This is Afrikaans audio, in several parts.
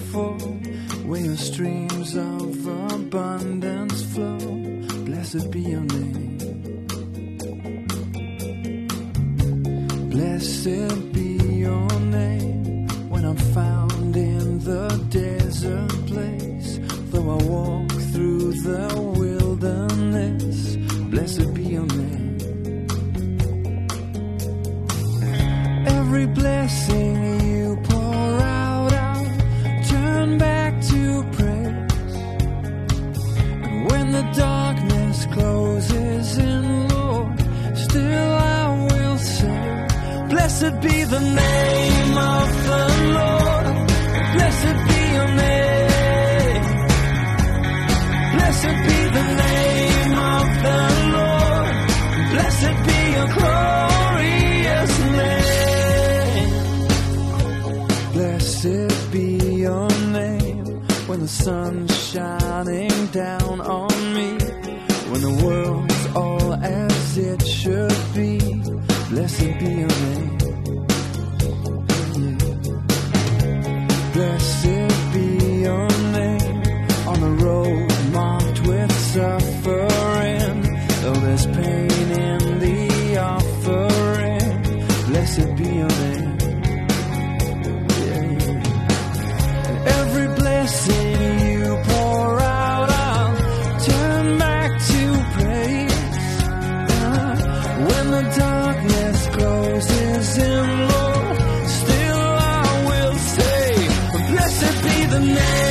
plentiful, where your streams of abundance flow. Blessed be your name. Blessed be your name when I'm found in the desert place. Though I walk through the wilderness, blessed be your name. Every blessing Blessed be the name of the Lord. Blessed be your name. Blessed be the name of the Lord. Blessed be your glorious name. Blessed be your name when the sun's shining down on me. When the world's all as it should be. Blessed be your name. The name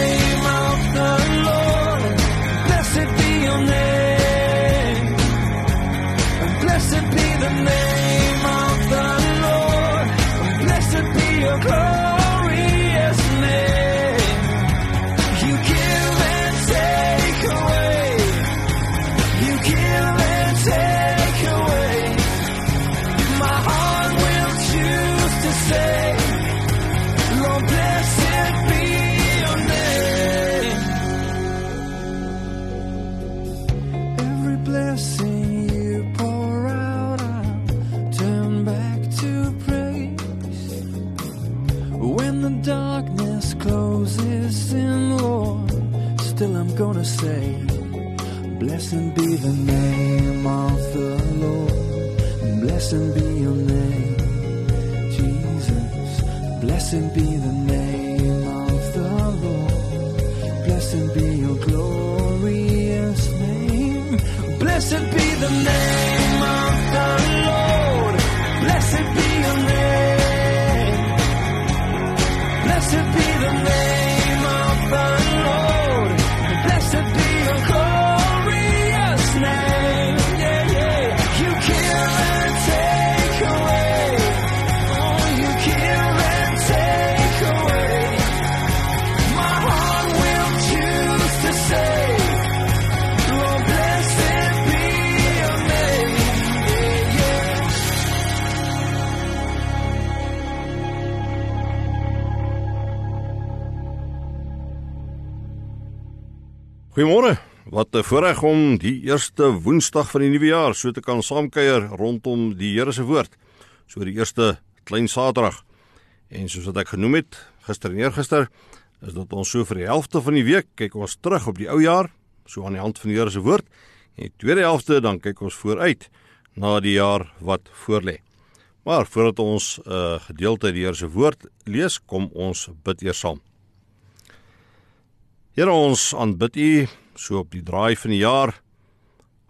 Goeiemôre. Wat 'n voorreg om die eerste Woensdag van die nuwe jaar so te kan saamkuier rondom die Here se woord. So die eerste klein Saterdag. En soos wat ek genoem het gister en eergister, is dit ons so vir die helfte van die week kyk ons terug op die ou jaar, so aan die hand van die Here se woord In die tweede helfte dan kyk ons vooruit na die jaar wat voorlê. Maar voordat ons 'n uh, gedeelte uit die Here se woord lees, kom ons bid eers saam. Here ons aanbid U so op die draai van die jaar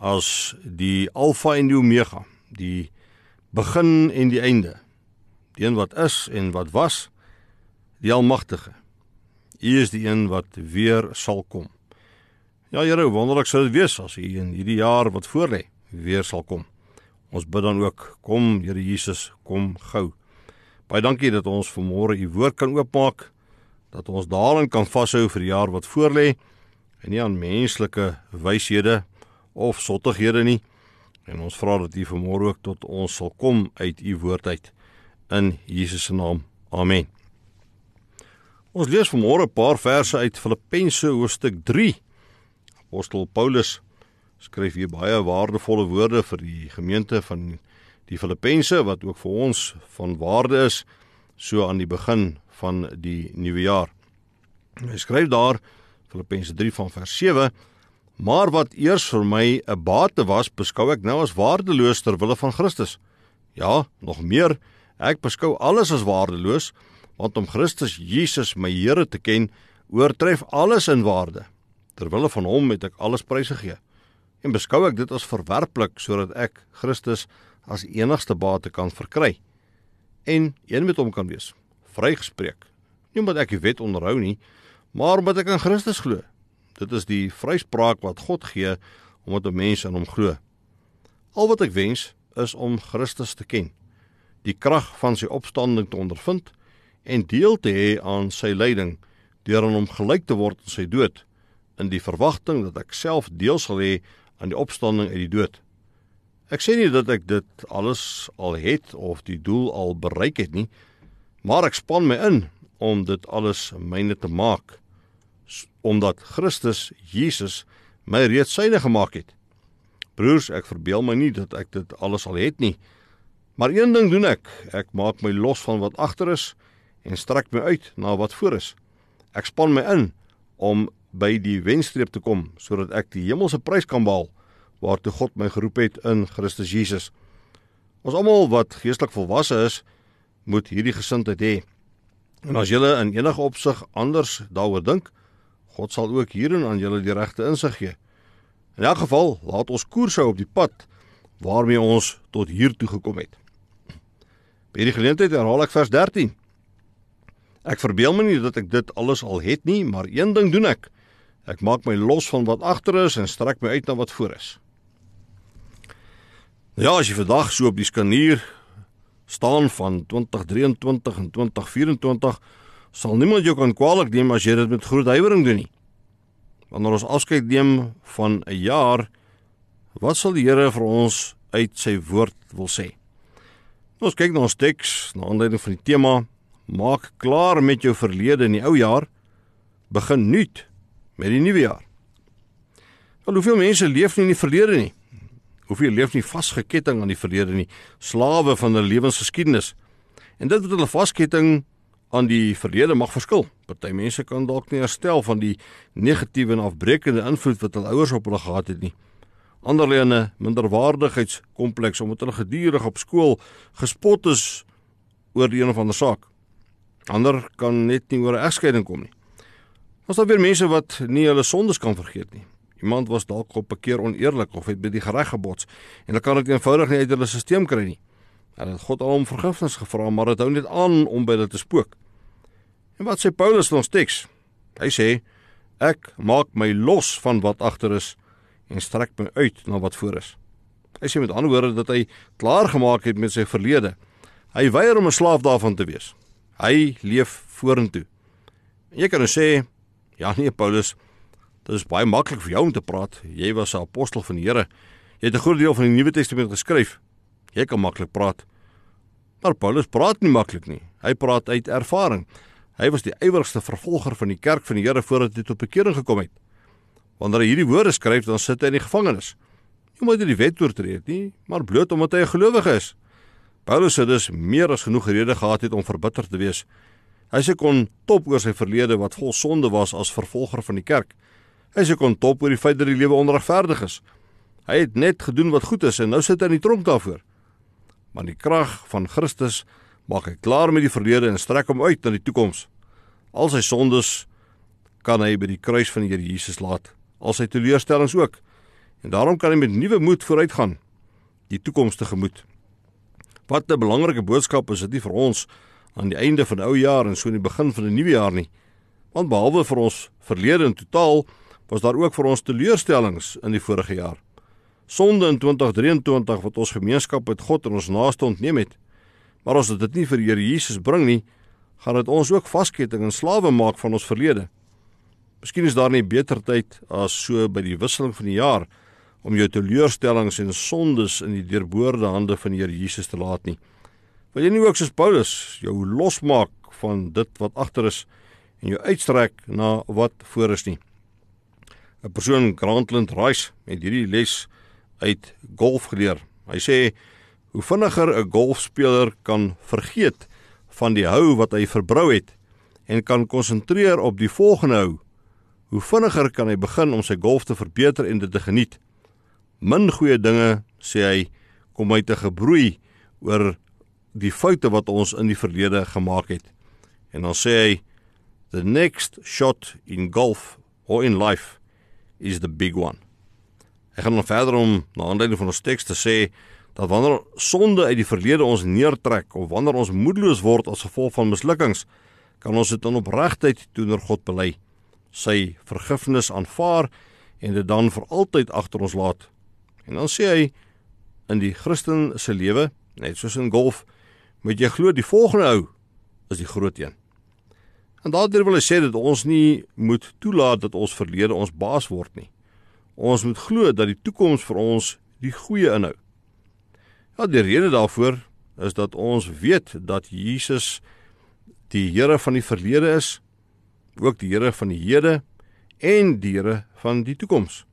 as die Alfa en die Omega, die begin en die einde. Die een wat is en wat was, die Almagtige. U is die een wat weer sal kom. Ja Here, wonderlik sou dit wees as U in hierdie jaar wat voorlê weer sal kom. Ons bid dan ook, kom Here Jesus, kom gou. Baie dankie dat ons vanmôre U woord kan oopmaak, dat ons daarin kan vashou vir die jaar wat voorlê en nie aan menslike wyshede of sottighede nie. En ons vra dat U vanmôre ook tot ons sal kom uit U woord uit in Jesus se naam. Amen. Ons lees vanmôre 'n paar verse uit Filippense hoofstuk 3. Apostel Paulus skryf hier baie waardevolle woorde vir die gemeente van die Filippense wat ook vir ons van waarde is so aan die begin van die nuwe jaar. Hy skryf daar Filippense 3 van vers 7 Maar wat eers vir my 'n bate was, beskou ek nou as waardeloos ter wille van Christus. Ja, nog meer, ek beskou alles as waardeloos, want om Christus Jesus my Here te ken, oortref alles in waarde. Ter wille van hom het ek alles prysgegee. En beskou ek dit as verwerplik sodat ek Christus as enigste bate kan verkry en een met hom kan wees. Vrygespreek. Nie omdat ek die wet onderhou nie, maar omdat ek aan Christus glo. Dit is die vryspraak wat God gee omdat 'n mens aan hom glo. Al wat ek wens is om Christus te ken, die krag van sy opstanding te ondervind en deel te hê aan sy lyding deur aan hom gelyk te word in sy dood in die verwagting dat ek self deel sal hê aan die opstanding uit die dood. Ek sê nie dat ek dit alles al het of die doel al bereik het nie, maar ek span my in om dit alles myne te maak omdat Christus Jesus my reeds syne gemaak het. Broers, ek verbeel my nie dat ek dit alles al het nie. Maar een ding doen ek, ek maak my los van wat agter is en strek my uit na wat voor is. Ek span my in om by die wenstreep te kom sodat ek die hemelse prys kan behaal waartoe God my geroep het in Christus Jesus. Ons almal wat geestelik volwasse is, moet hierdie gesindheid hê. En as jy in enige opsig anders daaroor dink, God sal ook hierin aan julle die regte insig gee. In elk geval, laat ons koers hou op die pad waarmee ons tot hier toe gekom het. By die geleentheid herhaal ek vers 13. Ek verbeel my nie dat ek dit alles al het nie, maar een ding doen ek. Ek maak my los van wat agter is en strek my uit na wat voor is. Ja, as jy vandag so op die skanier staan van 2023 en 2024 sal niemand jou kan kwaadlik neem as jy dit met groot huiwering doen nie. Wanneer ons afskeid neem van 'n jaar, wat sal die Here vir ons uit sy woord wil sê? Ons kyk na ons teks, na aanleiding van die tema, maak klaar met jou verlede in die ou jaar, begin nuut met die nuwe jaar. Wel, hoeveel mense leef nie in die verlede nie? Hoeveel leef nie vasgeketting aan die verlede nie, slawe van hulle lewensgeskiedenis? En dit wat hulle vasketting aan die verlede mag verskil. Party mense kan dalk nie herstel van die negatiewe en afbreekende invloed wat hul ouers op hulle gehad het nie. Ander lê in 'n minderwaardigheidskompleks omdat hulle gedurig op skool gespot is oor die een of ander saak. Ander kan net nie oor 'n egskeiding kom nie. Ons het weer mense wat nie hulle sondes kan vergeet nie. Iemand was dalk op 'n keer oneerlik of het by die reg gebots en hulle kan dit eenvoudig nie uit hulle stelsel kry nie. Hulle het God al om vergifnis gevra, maar dit hou net aan om by hulle te spook. En wat sê Paulus in ons teks? Hy sê ek maak my los van wat agter is en strek my uit na wat voor is. Hy sê met ander woorde dat hy klaar gemaak het met sy verlede. Hy weier om 'n slaaf daarvan te wees. Hy leef vorentoe. En jy kan nou sê, ja nee Paulus, dit is baie maklik vir jou om te praat. Jy was 'n apostel van die Here. Jy het 'n groot deel van die Nuwe Testament geskryf. Jy kan maklik praat. Maar Paulus praat nie maklik nie. Hy praat uit ervaring. Hy was die ywerigste vervolger van die kerk van die Here voordat hy tot bekering gekom het. Wanneer hy hierdie woorde skryf, dan sit hy in die gevangenis. Nie omdat hy die wet oortree het nie, maar bloot omdat hy 'n gelowige is. Paulus het dus meer as genoeg rede gehad het om verbitter te wees. Hy sê kon top oor sy verlede wat vol sonde was as vervolger van die kerk. Hy sê kon top oor die feit dat die lewe onregverdig is. Hy het net gedoen wat goed is en nou sit hy in die tronk daarvoor. Maar die krag van Christus maak hy klaar met die verlede en strek hom uit na die toekoms. Al sy sondes kan hy by die kruis van die Here Jesus laat, al sy teleurstellings ook. En daarom kan hy met nuwe moed vooruitgaan die toekoms tegemoet. Wat 'n belangrike boodskap is dit nie vir ons aan die einde van die ou jaar en so in die begin van die nuwe jaar nie. Want behalwe vir ons verlede in totaal, was daar ook vir ons teleurstellings in die vorige jaar. Sonde in 2023 wat ons gemeenskap met God en ons naaste ontneem het. Maar as dit nie vir die Here Jesus bring nie, gaan dit ons ook vasketting en slawe maak van ons verlede. Miskien is daar nie beter tyd as so by die wisseling van die jaar om jou teleurstellings en sondes in die deurboorde hande van die Here Jesus te laat nie. Wil jy nie ook soos Paulus jou losmaak van dit wat agter is en jou uitstrek na wat voor is nie? 'n Persoon Grantland Rice het hierdie les uit golf geleer. Hy sê hoe vinniger 'n golfspeler kan vergeet van die hou wat hy verbrou het en kan konsentreer op die volgende hou, hoe vinniger kan hy begin om sy golf te verbeter en dit te geniet. Min goeie dinge, sê hy, kom uit te gebroei oor die foute wat ons in die verlede gemaak het. En dan sê hy the next shot in golf or in life is the big one. Ek gaan nog verder om na aanleiding van ons teks te sê dat wanneer sonde uit die verlede ons neertrek of wanneer ons moedeloos word as gevolg van mislukkings, kan ons dit in opregtheid teenoor God bely, sy vergifnis aanvaar en dit dan vir altyd agter ons laat. En dan sê hy in die Christen se lewe, net soos in golf, moet jy glo die volgende hou is die groot een. En daardeur wil hy sê dat ons nie moet toelaat dat ons verlede ons baas word nie. Ons moet glo dat die toekoms vir ons die goeie inhou. Ja, die rede daarvoor is dat ons weet dat Jesus die Here van die verlede is, ook die Here van die hede en die Here van die toekoms.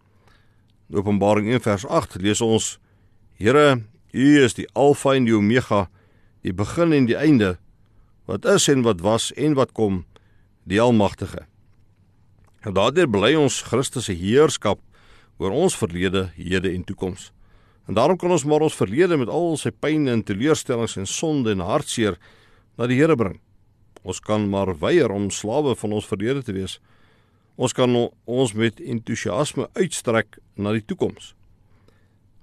In Openbaring 1 vers 8 lees ons: Here, U is die Alfa en die Omega, die begin en die einde, wat is en wat was en wat kom, die Almagtige. En daardeur bely ons Christus se heerskap oor ons verlede, hede en toekoms. En daarom kan ons maar ons verlede met al sy pyn en teleurstellings en sonde en hartseer na die Here bring. Ons kan maar weier om slawe van ons verlede te wees. Ons kan ons met entoesiasme uitstrek na die toekoms.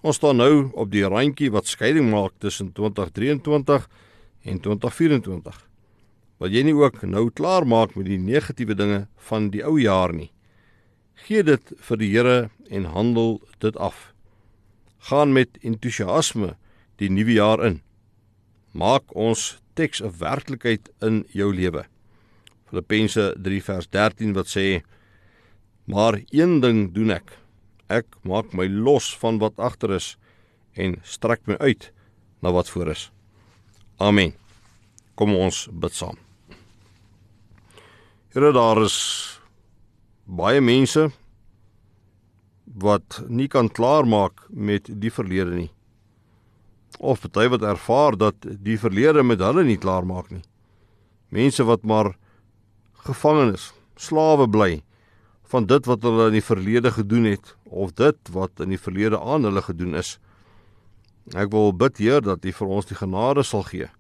Ons staan nou op die randjie wat skeiding maak tussen 2023 en 2024. Wil jy nie ook nou klaar maak met die negatiewe dinge van die ou jaar nie? Gee dit vir die Here en handel dit af. Gaan met entoesiasme die nuwe jaar in. Maak ons teks 'n werklikheid in jou lewe. Filippense 3 vers 13 wat sê: Maar een ding doen ek Ek maak my los van wat agter is en strek my uit na wat voor is. Amen. Kom ons bid saam. Here daar is baie mense wat nie kan klaarmaak met die verlede nie. Of party wat ervaar dat die verlede met hulle nie klaarmaak nie. Mense wat maar gevangenes, slawe bly van dit wat hulle in die verlede gedoen het of dit wat in die verlede aan hulle gedoen is. Ek wil bid Heer dat U vir ons die genade sal gee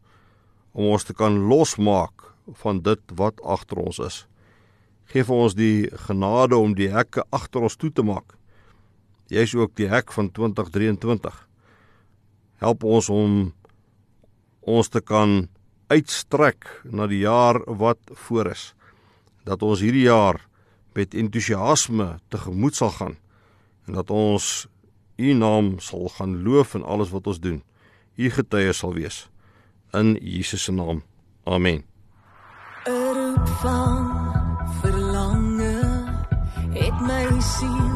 om ons te kan losmaak van dit wat agter ons is. Geef ons die genade om die hekke agter ons toe te maak. Jy is ook die hek van 2023. Help ons om ons te kan uitstrek na die jaar wat voor is. Dat ons hierdie jaar met entoesiasme tegemoet sal gaan en dat ons u naam sal gaan loof in alles wat ons doen. U getuie sal wees in Jesus se naam. Amen. Er van verlange het my sien